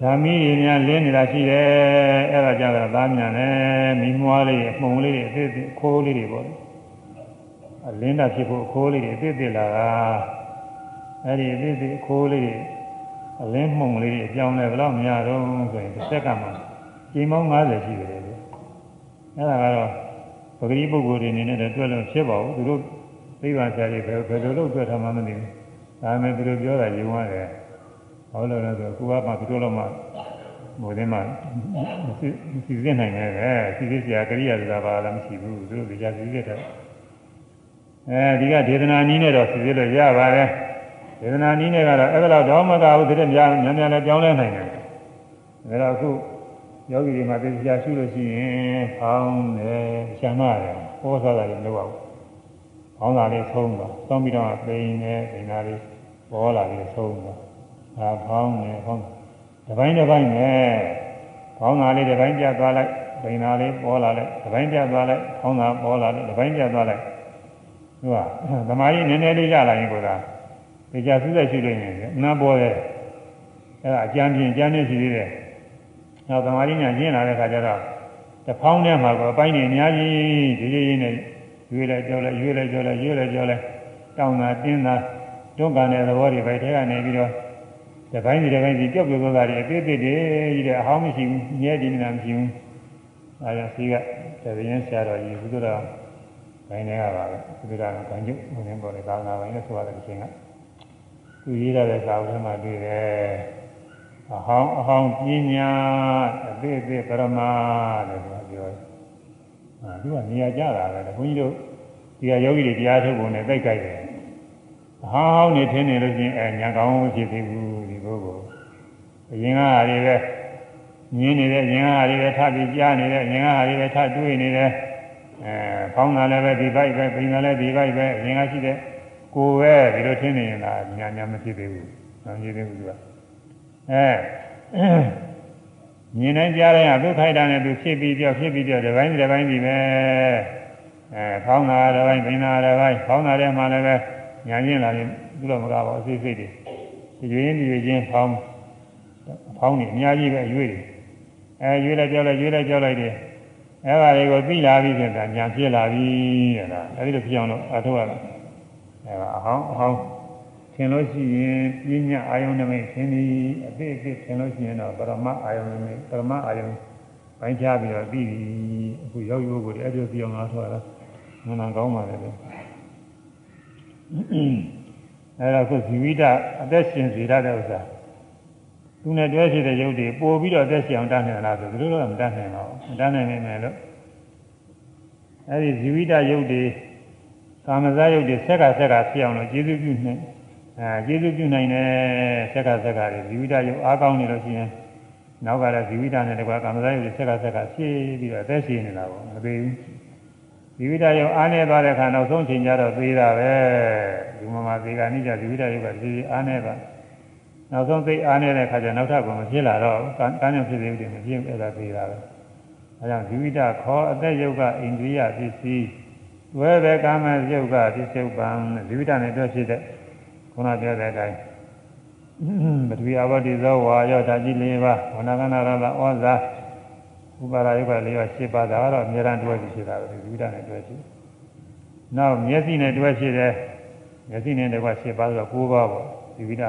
ဓာမီတွေများလင်းနေတာရှိတယ်အဲ့ဒါကြောင့်သားမြန်တယ်မိမွားလေးမှုံလေးတွေအသေးသေးခိုးလေးတွေပေါ့အလင်းတာဖြစ်ဖို့ခိုးလေးတွေအသေးသေးလာတာအဲ့ဒီအသေးသေးခိုးလေးတွေ အလင်းမှုံလေးတွေအပြောင်းလဲဘယ်တော့များတော့ဆိုရင်တစ်ဆက်ကမှချိန်ပေါင်း90ရှိတယ်လေအဲ့ဒါကတော့ပဂတိပုဂ္ဂိုလ်တွေအနေနဲ့တွက်လို့ဖြစ်ပါဘူးသူတို့သိပါဆရာကြီးဘယ်ဘယ်လိုလုပ်တွက်ထားမှမသိဘူးဒါပေမဲ့သူတို့ပြောတာယုံရတယ်ဘာလို့လဲဆိုတော့ကိုကမှသူတို့တော့မှမိုးထဲမှာစီစစ်နိုင်တယ်ပဲစီစစ်စရာကရိယာဆိုတာဘာလည်းမရှိဘူးသူတို့ကြာစီစစ်တယ်အဲဒီကဒေသနာနည်းနဲ့တော့စီစစ်လို့ရပါတယ် ဒေသနာနည်းနဲ့ကတော့အဲ့ဒါတော့တော့မကဘူးတဲ့များများများလည်းပြောင်းလဲနိုင်တယ်ဒါတော့အခုယောဂီတွေမှာသိစရာရှိလို့ရှိရင်ဖောင်းတယ်ရှာမတယ်ဟောစားတာလည်းမလုပ်ပါဘူးဖောင်းတာလေးသုံးပါသုံးပြီးတော့ပိန်တယ်ပိန်တာလေးပေါ်လာပြီးသုံးပါဒါဖောင်းတယ်ဖောင်းတပိုင်းတစ်ပိုင်းနဲ့ဖောင်းတာလေးတစ်ပိုင်းပြသွားလိုက်ပိန်တာလေးပေါ်လာလိုက်တစ်ပိုင်းပြသွားလိုက်ဖောင်းတာပေါ်လာလိုက်တစ်ပိုင်းပြသွားလိုက်ဟုတ်ပါသမားကြီးနည်းနည်းလေးရလာရင်ကိုယ်က ဒီကြဆူးသက်ရှိလို့ရင်နားပေါ်တယ်အဲ့ဒါအကြမ်းပြင်းကြမ်းနေရှိသေးတယ်နောက်သမာဓိညာကျင်းလာတဲ့ခါကျတော့တဖောင်းထဲမှာကောအပိုင်းနေအများကြီးဒီကြီးကြီးနဲ့ရွေးလိုက်ကြောလိုက်ရွေးလိုက်ကြောလိုက်ရွေးလိုက်ကြောလိုက်တောင်းတာတင်းတာတွန်းကန်တဲ့သဘောတွေပဲထဲကနေပြီးတော့တပိုင်းစီတပိုင်းစီပြုတ်ပြုတ်သွားတာတွေအသေးသေးတွေကြီးတဲ့အဟောင်းမရှိဘူးညဲဒီနေတာမရှိဘူးအဲဒါစီကတပင်းဆရာတော်ကြီးဘုရားဘိုင်းထဲကပါပဲဘုရားကခံကျုပ်ဝင်နေပေါ်တဲ့သာသနာပိုင်းနဲ့ဆိုရတဲ့အချိန်က သူရေးရတဲ့စာအုပ်ထဲမှာတွေ့တယ်အဟောင်းအဟောင်းပညာအသေးသေးပရမတဲ့သူကပြောတယ်။အာသူကနေရာကြတာပဲ။ဘုန်းကြီးတို့ဒီကယောဂီတွေတရားထုတ်ပုံနဲ့သိကြိုက်တယ်။အဟောင်းဟောင်းနေထင်းနေလို့ချင်းအဲညာကောင်းမဖြစ်သေးဘူးဒီပုဂ္ဂိုလ်။အရင်ကဟာတွေပဲညင်းနေတဲ့ရင်ကဟာတွေပဲထပြီးကြားနေတဲ့ရင်ကဟာတွေပဲထတွေးနေတဲ့အဲဖောင်းတာလည်းပဲဒီဘိုက်ပဲပိန်တာလည်းဒီဘိုက်ပဲအရင်ကရှိတဲ့ ကိုယ်ပဲဒီလိုထင်းနေရင်လားညာညာမဖြစ်သေးဘူး။မဖြစ်သေးဘူးသူက။အဲမြင်နိုင်ကြတဲ့ကသူခိုက်တာနဲ့သူဖြစ်ပြီးပြောဖြစ်ပြီးပြောဒီပိုင်းဒီပိုင်းဒီပဲအဲဖောင်းတာဒီပိုင်းပင်တာဒီပိုင်းဖောင်းတာတဲ့မှလည်းပဲညာချင်းလာရင်သူ့လိုမကပါဘူးအစိစိတ်တွေဒီရွေးဒီရွေးချင်းဖောင်းဖောင်းနေအများကြီးပဲရွေးတယ်အဲရွေးလိုက်ကြောက်လိုက်ရွေးလိုက်ကြောက်လိုက်တယ်အဲပါတွေကိုသိလာပြီဆိုတာညာဖြစ်လာပြီတဲ့လားအဲဒီလိုဖြစ်အောင်လို့အထောက်ရတာ အဲပါအဟောင်းအဟောင်းထင်လို့ရှိရင်ပြဉ္ညာအာယုန်နမိတ်ထင်ပြီးအသေးအသေးထင်လို့ရှိရင်တော့ပရမအာယုန်နမိတ်ပရမအာယုန်ပိုင်းခြားပြီးတော့ပြီးပြီအခုရောက်ရုပ်ကိုအဲ့ဒီပြောင်းလာတော့လားငနာကောင်းပါလေအဲ့တော့ခုဇီဝိတအသက်ရှင်စေရတဲ့ဥစ္စာသူနဲ့တွဲရှိတဲ့ရုပ်တွေပို့ပြီးတော့အသက်ရှင်အောင်တတ်နိုင်လားဆိုသူတို့တော့မတတ်နိုင်ပါဘူးမတတ်နိုင်နိုင်မယ်လို့အဲ့ဒီဇီဝိတရုပ်တွေ ကာမဇာယုတ်တွေဆက်ကဆက်ကဖြစ်အောင်လို့ကျေစုပြုနေအဲကျေးဇူးပြုနိုင်တယ်ဆက်ကဆက်ကတွေဇီဝိတယုတ်အားကောင်းနေလို့ရှိရင်နောက်ကလည်းဇီဝိတနဲ့တကွာကာမဇာယုတ်တွေဆက်ကဆက်ကဖြည့်ပြီးတော့အသက်ရှင်နေတာပေါ့မသေးဘူးဇီဝိတယုတ်အားနေသွားတဲ့အခါနောက်ဆုံးချိန်ကျတော့သေးတာပဲဒီမှာမှာသေးတာနိစ္စဇီဝိတယုတ်ကဒီအားနေပါနောက်ဆုံးသိအားနေတဲ့အခါကျနောက်ထပ်ကမဖြစ်လာတော့ကံကြောင့်ဖြစ်သေးတယ်မဖြစ်အဲ့ဒါသေးတာပဲအဲကြောင့်ဇီဝိတခေါ်အသက်ယုတ်ကအိန္ဒိယပစ္စည်း ဝဲပဲကာမယုတ်ကပစ္စုပန်ဇီဝိတနဲ့တွဲဖြစ်တဲ့ခုနပြောတဲ့အတိုင်းပထဝီအဘောတိဇောဝါရောဓာကြီး၄ပါးဝဏကနာရလဩဇာဥပါရယုက၄ပါး၈ပါးဒါကတော့အများရန်တွဲပြီးဖြစ်တာပဲဒီဝိဒနဲ့တွဲဖြစ်နောက်မျက်စိနဲ့တွဲဖြစ်တယ်မျက်စိနဲ့တကွ၈ပါးဆိုတော့၉ပါးပေါ့ဒီဝိဒ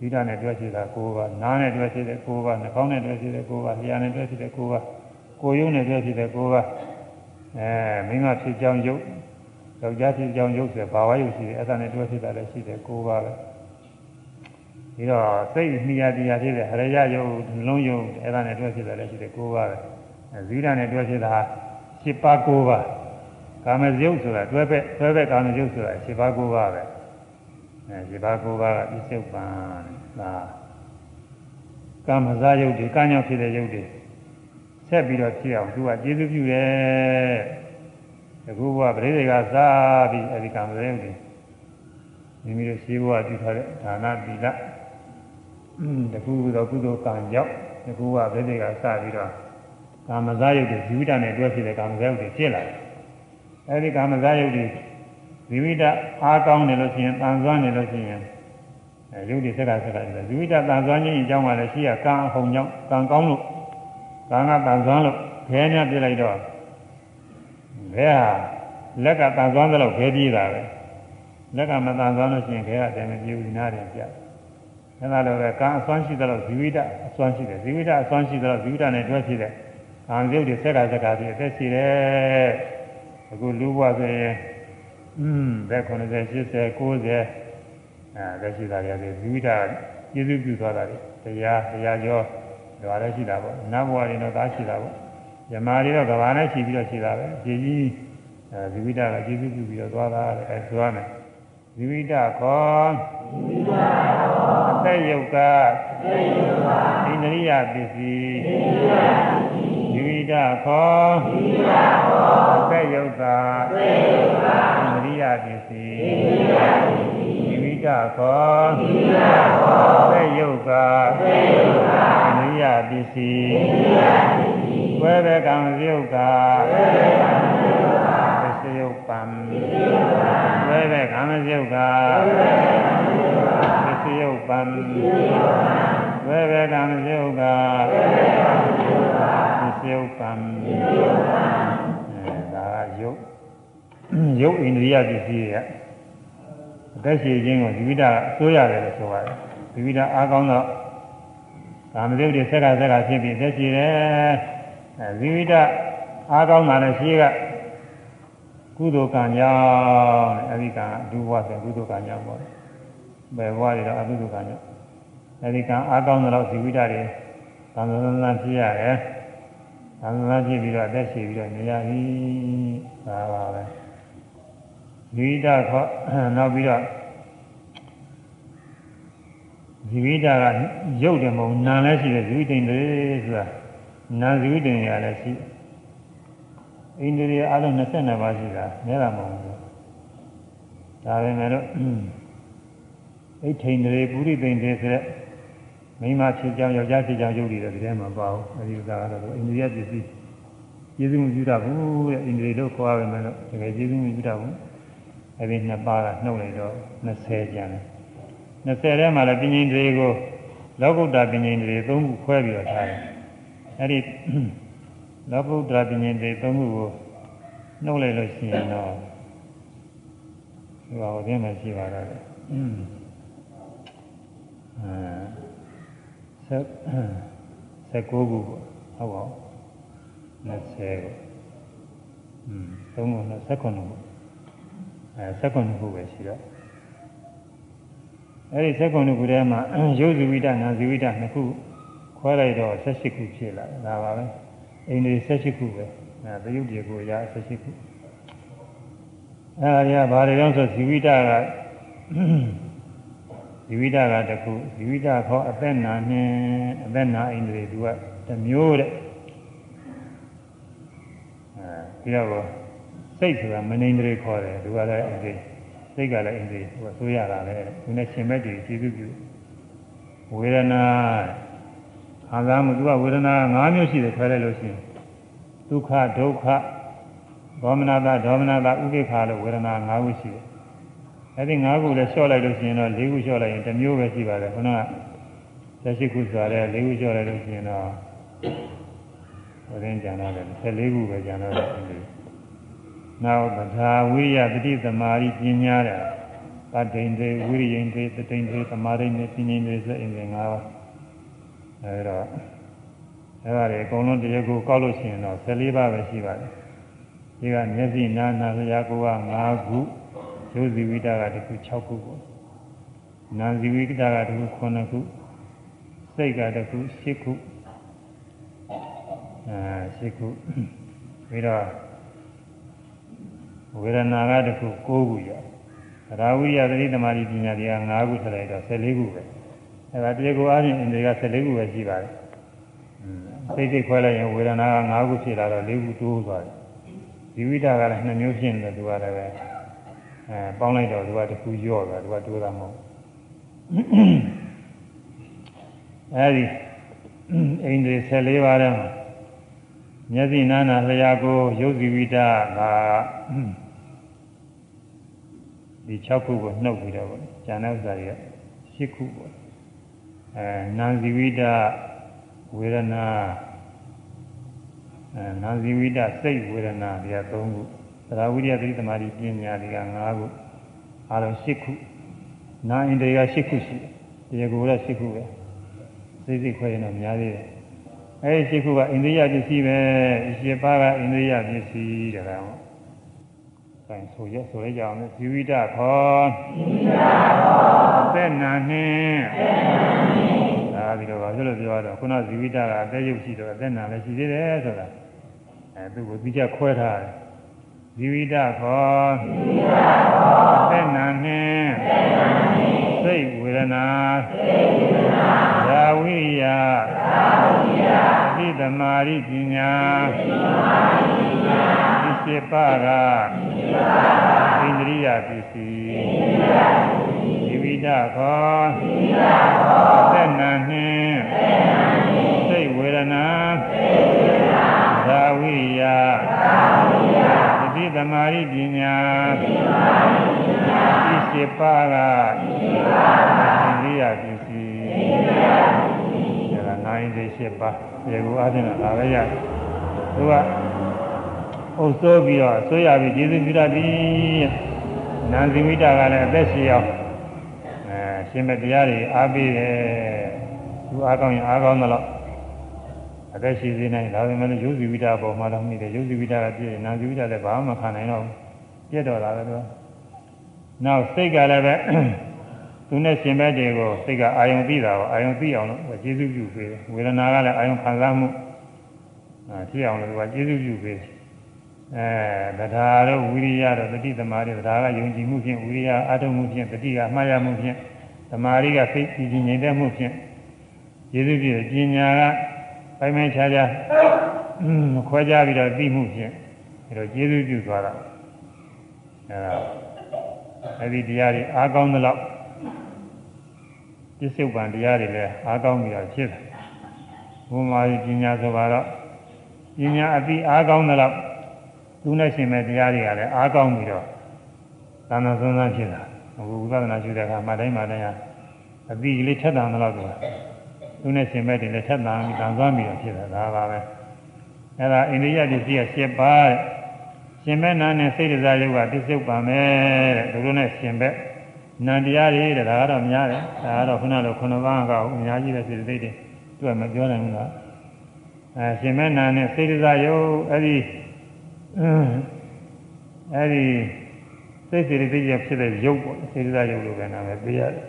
ဝိဒနဲ့တွဲဖြစ်တာ၉ပါးနားနဲ့တွဲဖြစ်တဲ့၉ပါးနှာခေါင်းနဲ့တွဲဖြစ်တဲ့၉ပါးလျှာနဲ့တွဲဖြစ်တဲ့၉ပါးကိုယ်ယုံနဲ့တွဲဖြစ်တဲ့၉ပါး အဲမိန်းမဖြစ်ကြောင်းယုတ်ယောက်ျားဖြစ်ကြောင်းရုပ်ဆိုဘာဝရုပ်ရှိတယ်အဲ့ဒါနဲ့တွဲဖြစ်တာလည်းရှိတယ်ကိုးပါပဲပြီးတော့စိတ်မိယာတရားဖြစ်တဲ့ဟရယရုပ်လုံးရုပ်အဲ့ဒါနဲ့တွဲဖြစ်တာလည်းရှိတယ်ကိုးပါပဲဇီရနဲ့တွဲဖြစ်တာ7ပါး9ပါးကာမဇုတ်ဆိုတာတွဲဘက်တွဲဘက်ကာမဇုတ်ဆိုတာ7ပါး9ပါးပဲအဲ7ပါး9ပါးကပြစ္ဆုတ်ပံဒါကာမဇာယုတ်ဒီကံကြောင့်ဖြစ်တဲ့ယုတ်တွေ ဆက်ပြီးတော့ဖြစ်အောင်သူကကျေးဇူးပြုတယ်အခုဘဝပရိသေကစားပြီးအဲဒီကံမလေးတွေမိမိတို့ရှိဘဝပြုထားတဲ့ဒါနသီလတခုသောကုသိုလ်ကံကြောင့်တခုဘဝပရိသေကစားပြီးတော့ကာမဇာယုတ်တွေဇီဝိတနဲ့တွဲဖြစ်တဲ့ကာမဇာယုတ်တွေဖြစ်လာတယ်အဲဒီကာမဇာယုတ်တွေဇီဝိတအားကောင်းနေလို့ရှိရင်တန်ဆွမ်းနေလို့ရှိရင်အဲရုပ်တွေစက်ကစက်ကတယ်ဇီဝိတတန်ဆွမ်းခြင်းအကြောင်းကလည်းရှိရကံအဟုန်ကြောင့်ကံကောင်းလို့ ကံကတန်ဆွမ်းလို့ခဲများပြလိုက်တော့ခဲဟာလက်ကတန်ဆွမ်းသလောက်ခဲပြေးတာပဲလက်ကမတန်ဆွမ်းလို့ရှိရင်ခဲကတည်းကပြေးဘူးနားတယ်ပြအဲဒါလိုပဲကံအစွမ်းရှိသလောက်ဇီဝိတအစွမ်းရှိတယ်ဇီဝိတအစွမ်းရှိသလောက်ဇီဝိတနဲ့တွဲရှိတယ်ကံရုပ်တွေစက်ကစက်ကပြီးအသက်ရှိတယ်အခုလူဘဝဆိုရင်อืมဘယ်90 80 90အဲလက်ရှိတာရတယ်ဇီဝိတကျေစုပြုသွားတာလေတရားတရားကျော် ဒါလည်းရှိတာပေါ့နတ်ဘဝတွေတော့သားရှိတာပေါ့ယမာတွေတော့ကဘာနဲ့ရှိပြီးတော့ရှိတာပဲကြည်ကြီးအဲဇီဝိတကကျေစုပြုပြီးတော့သွားတာလေအဲဆိုရမယ်ဇီဝိတခောဇီဝိတခောအသက်ယုတ်ကအသက်ယုတ်ကဣန္ဒြိယပစ္စည်းဣန္ဒြိယပစ္စည်းဇီဝိတခောဇီဝိတခောအသက်ယုတ်ကအသက်ယုတ်ကဣန္ဒြိယပစ္စည်းဣန္ဒြိယပစ္စည်းဇီဝိတခောဇီဝိတခောအသက်ယုတ်ကအသက်ယုတ်ကဣန္ဒြိ ယပစ္စည်းဣန္ဒြိယပစ္စည်းဝေဘကံယုတ်ကဝေဘကံယုတ်ကသစ္စယုတ်ပံသစ္စယုတ်ပံဝေဘကံယုတ်ကဝေဘကံယုတ်ကသစ္စယုတ်ပံသစ္စယုတ်ပံဝေဘကံယုတ်ကဝေဘကံယုတ်ကသစ္စယုတ်ပံသစ္စယုတ်ပံအဲဒါကယုတ်ယုတ်ဣန္ဒြိယပစ္စည်းရဲ့အသက်ရှင်ခြင်းကိုဒီဝိဒအစိုးရတယ်လို့ဆိုပါတယ်ဒီဝိဒအားကောင်းတော့ ကာမဂုဏ်တွေဆက်ကဆက်ကဖြစ်ပြီးသက်ရှင်တယ်အဲဒီဝိဒအားကောင်းတာလည်းရှိကကုသိုလ်ကံကြောင့်အဲဒီကံဒုဘဝဆိုကုသိုလ်ကံကြောင့်ပေါ့ဘယ်ဘဝတွေတော့အကုသိုလ်ကံကြောင့်အဲဒီကံအားကောင်းတော့ဇီဝိတတွေသံသနာဖြစ်ရတယ်သံသနာဖြစ်ပြီးတော့အသက်ရှင်ပြီးတော့နေရပြီဒါပါပဲဇီဝိတခေါ်နောက်ပြီးတော့ ဇီဝိတကရုပ်တယ်မဟုတ်နာလည်းရှိတယ်ဇီဝိတိန်တွေဆိုတာနာဇီဝိတိန်ရလည်းရှိအိန္ဒြေအလုံး22ပါးရှိတာနဲတာမဟုတ်ဘူးဒါပေမဲ့တော့အိဋ္ဌိန်တွေပုရိသိန်တွေဆိုတဲ့မိန်းမဖြစ်ကြောင်းယောက်ျားဖြစ်ကြောင်းရုပ်တွေတည်းမှာပါဘူးအဲဒီဥစ္စာကတော့အိန္ဒြေပစ္စည်းကျေးဇူးမပြုတတ်ဘူးတဲ့အိန္ဒြေတို့ခေါ်ရမယ်လို့တကယ်ကျေးဇူးမပြုတတ်ဘူးအဲဒီနှစ်ပါးကနှုတ်လိုက်တော့20ကျန်တယ် 20ထဲမှာလည်းပညာတွေကိုလောကုတ္တပညာတွေသုံးခုခွဲပြီးတော့ထားတယ်အဲဒီလောကုတ္တပညာတွေသုံးခုကိုနှုတ်လိုက်လို့ရှိရင်တော့ဒီပါဦးသိမှရှိပါတော့တယ်အင်းအဲဆက်19ခုပေါ့ဟုတ်ပါဘူး20ကိုอืมသုံးခုနဲ့19ခုအဲ19ခုပဲရှိတော့ အဲဒီစက္ကုံခုထဲမှာရုပ်ဇီဝိတနာဇီဝိတနှစ်ခုခွဲလိုက်တော့18ခုဖြစ်လာဒါပါပဲအိန္ဒြေ18ခုပဲအဲတယုတ်ဒီကိုရ18ခုအဲဒါကဘာတွေလဲဆိုဇီဝိတကဇီဝိတကတခုဇီဝိတခေါ်အသက်နာနဲ့အသက်နာအိန္ဒြေသူကတစ်မျိုးတဲ့အဲဒီတော့စိတ်ဆိုတာမနိန္ဒြေခေါ်တယ်သူကလည်းအိန္ဒြေ စိတ်ကလည်းအင်းသေးဟိုဆိုရတာလေသူနဲ့ရှင်မဲ့တည်ကျေစုပြုဝေဒနာခံစားမှုသူကဝေဒနာ၅မျိုးရှိတယ်ခွဲလိုက်လို့ရှိရင်ဒုက္ခဒုက္ခဒေါမနတာဒေါမနတာဥပိ္ပခာလို့ဝေဒနာ၅ခုရှိတယ်အဲဒီ၅ခုလည်းလျှော့လိုက်လို့ရှိရင်တော့၄ခုလျှော့လိုက်ရင်တစ်မျိုးပဲရှိပါတယ်ခုနက၁၈ခုဆိုရဲ၄ခုလျှော့လိုက်လို့ရှိရင်တော့ဟိုရင်ကျန်တော့တယ်၁၄ခုပဲကျန်တော့တယ် နောက်သထာဝိရတတိသမารိပညာတဲ့တဒိန်တွေဝိရိယင်တွေတတိန်တွေသမာဓိနဲ့ပညာတွေဆိုအင်္ဂါ၅ပါးအဲဒါအဲ့ဒါတွေအကုန်လုံးတရားကိုကောက်လို့ရှိရင်တော့14ပါးပဲရှိပါတယ်ဒီကမျက်စိနာနာလျာကိုက5ခုရုပ်ဇီဝိတကတခု6ခုပေါ့နာဇီဝိတကတခု9ခုစိတ်ကတခု10ခုအဲ10ခုပြီးတော့ ဝေဒနာကတခု9ခုရရာဝိယသတိသမารိပညာတွေက5ခုထည့်လိုက်တော့14ခုပဲအဲဒါတရားကိုအားဖြင့်အင်္ဒြေက14ခုပဲရှိပါတယ်စိတ်စိတ်ခွဲလိုက်ရင်ဝေဒနာက5ခုဖြစ်လာတော့4ခုတိုးသွားတယ်ဒီဝိဒကလည်း2မျိုးဖြစ်နေတယ်သူကလည်းပဲအဲပေါင်းလိုက်တော့သူကတခုရော့သွားသူကတိုးတာမဟုတ်အဲဒီအိန္ဒြေ14ပါးထဲမှာမျက်စိနာနာလျာကိုရုပ်ဇီဝိတက ဒီ6ခုကိုနှုတ်ပြီးတော့ကျန်တဲ့ဥစ္စာတွေက၈ခုပေါ့အဲနာဇီဝိတဝေဒနာအဲနာဇီဝိတစိတ်ဝေဒနာဒီက၃ခုသရဝိရိယသတိသမာဓိပညာဒီက၅ခုအားလုံး၈ခုနာဣန္ဒြေက၈ခုရှိတယ်ဒီကိုယ်က၈ခုပဲစိတ်စိတ်ခွဲရင်တော့များသေးတယ်အဲဒီ၈ခုကဣန္ဒြိယပစ္စည်းပဲ၈ပါးကဣန္ဒြိယပစ္စည်းတဲ့ကောင်ဆို င်ဆိုရဆိုရကြအောင်ဇီဝိတခေါ်ဇီဝိတခေါ်သက်နာနှင့်သက်နာနှင့်ဒါပြီးတော့ဘာဖြစ်လို့ပြောတော့ခုနဇီဝိတကအသက်ရုပ်ရှိတော့အသက်နာလည်းရှိသေးတယ်ဆိုတာအဲသူ့ကိုပြီးကြခွဲထားတယ်ဇီဝိတခေါ်ဇီဝိတခေါ်သက်နာနှင့်သက်နာနှင့်စိတ်ဝေဒနာစိတ်ဝေဒနာဇာဝိယဇာဝိယသိတမာရိပညာသိတမာရိပညာသိစေ ပါကသိစေပါကဣန္ဒြိယပစ္စည်းဣန္ဒြိယပစ္စည်းဇီဝိတခေါ်ဇီဝိတခေါ်သက်နာနှင့်သက်နာနှင့်စိတ်ဝေဒနာစိတ်ဝေဒနာဇာဝိယဇာဝိယသိတမာရိပညာသိတမာရိပညာသိစေပါကသိစေပါကဣန္ဒြိယပစ္စည်းဣန္ဒြိယပစ္စည်းဒါကနိုင်သေးရှိပါဒီကိုအားဖြင့်ဒါပဲရတယ်သူက အုပ်စိုးပြီးတော့ဆွေးရပြီးကျေးဇူးပြုတတ်ပြီနန္ဇိမိတာကလည်းအသက်ရှင်အောင်အဲရှင်မတရားတွေအားပေးတယ်သူအားကောင်းရင်အားကောင်းသလောက်အသက်ရှိစေနိုင်ဒါပေမဲ့ရုပ်စီဝိတာပေါ်မှာတော့မိတယ်ရုပ်စီဝိတာကပြည့်နန္ဇိဝိတာလည်းဘာမှမခံနိုင်တော့ဘူးပြည့်တော့တာပဲသူကနောက်စိတ်ကလည်းပဲသူနဲ့ရှင်ဘက်တွေကိုစိတ်ကအာယုံသိတာကိုအာယုံသိအောင်လို့ကျေးဇူးပြုပေးတယ်ဝေဒနာကလည်းအာယုံခံစားမှုအဲဖြစ်အောင်လို့သူကကျေးဇူးပြုပေးတယ် အဲတရားတို့ဝိရိယတို့တတိသမားတို့တရားကယုံကြည်မှုဖြင့်ဝိရိယအာထုံမှုဖြင့်တတိကမှားရမှုဖြင့်သမာဓိကစိတ်ကြည်ကြည်ငြိမ်သက်မှုဖြင့်ယေရှုပြည့်ပညာကပိုင်ပိုင်ခြားခြားခွဲခြားပြီးတော့သိမှုဖြင့်အဲတော့ကျေးဇူးပြုသွားတာအဲဒါအဲဒီတရားတွေအားကောင်းသလောက်ပြစ္ဆုတ်ပံတရားတွေလည်းအားကောင်းပြီးတော့ဖြစ်တယ်ဘုမာရီပညာဆိုတော့ပညာအပြီးအားကောင်းသလောက် သူနဲ့ရှင်မဲ့တရားတွေကလည်းအားကောင်းပြီးတော့သာနာဆွမ်းစားဖြစ်တာအခုဝိပဿနာရှုတဲ့အခါမှတိုင်းမှတိုင်းအပြီးကလေးထက်တန်တော့သူကသူနဲ့ရှင်မဲ့တွေလည်းထက်တန်ပြီးတန်သွားပြီးတော့ဖြစ်တာဒါပါပဲအဲ့ဒါအိန္ဒိယပစ္စည်းက7ပါးရှင်မဲ့နာနဲ့စိတ်တရားယုတ်ကပစ္စုပန်ပဲတဲ့သူတို့နဲ့ရှင်မဲ့နန္တရားတွေတဲ့ဒါကတော့များတယ်ဒါကတော့ခုနလိုခုနပါးကအများကြီးပဲစိတ်သိတွေသူကမပြောနိုင်ဘူးလားအဲရှင်မဲ့နာနဲ့စိတ်တရားယုတ်အဲ့ဒီ အဲဒီစိတ်စိတ်သိရဖြစ်တဲ့ရုပ်ပေါ့စေတသာရုပ်လိုပဲနာပဲပြရတယ်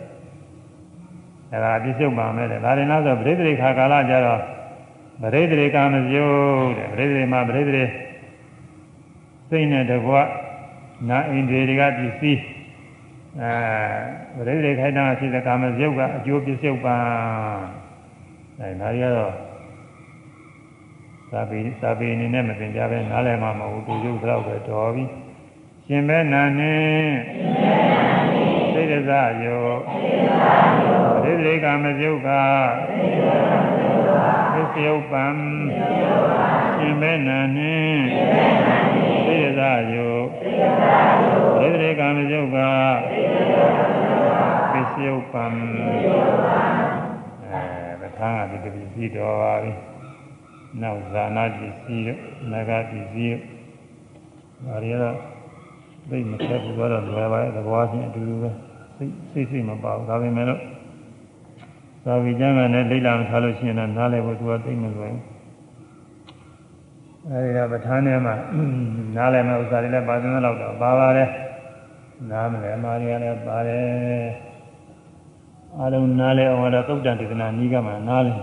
အဲဒါပြစ္ဆုတ်ပါမယ်တဲ့ဒါရင်တော့ပရိသေခါကာလကြတော့ပရိသေကာမပြုတ်တဲ့ပရိသေမှာပရိသေစိတ်နဲ့တကွနာအိန္ဒြေတွေကပစ္စည်းအဲပရိသေခိုင်တာဖြစ်တဲ့ကာမပြုတ်ကအကျိုးပြစ္ဆုတ်ပါအဲဒါတွေကတော့ သာပေသာပေအနေနဲ့မသင်ကြပဲနားလည်မှာမဟုတ်ဘူးသူရုပ်တော့ပဲတော်ပြီရှင်ပဲနာနဲ့သိရဇယောသိရကမပြုတ်ကသစ္စယုပံရှင်ပဲနာနဲ့သိရဇယောသိရကမပြုတ်ကသစ္စယုပံအဲပဋ္ဌာန်းကဒီတပည့်ပြီးတော်ပါပြီ နောက်ဇာနာပစ္စည်းတို့နဂပစ္စည်းတို့ဒါတွေကတော့သိမခက်ဘူးတော့လွယ်ပါရဲ့သဘောချင်းအတူတူပဲစိတ်စိတ်စိတ်မပါဘူးဒါပေမဲ့လို့သာဝိကျမ်းကလည်းလိမ့်လာမထားလို့ရှိရင်တော့နားလည်ဖို့သူကသိမလွယ်ဘူးအဲဒီကပဋ္ဌာန်းထဲမှာနားလည်မဲ့ဥစ္စာတွေလည်းပါသင်းတော့တော့ပါပါတယ်နားမလဲအမှားတွေကလည်းပါတယ်အားလုံးနားလဲအောင်တော့သုတ်တန်ဒေသနာနီးကမှနားလဲ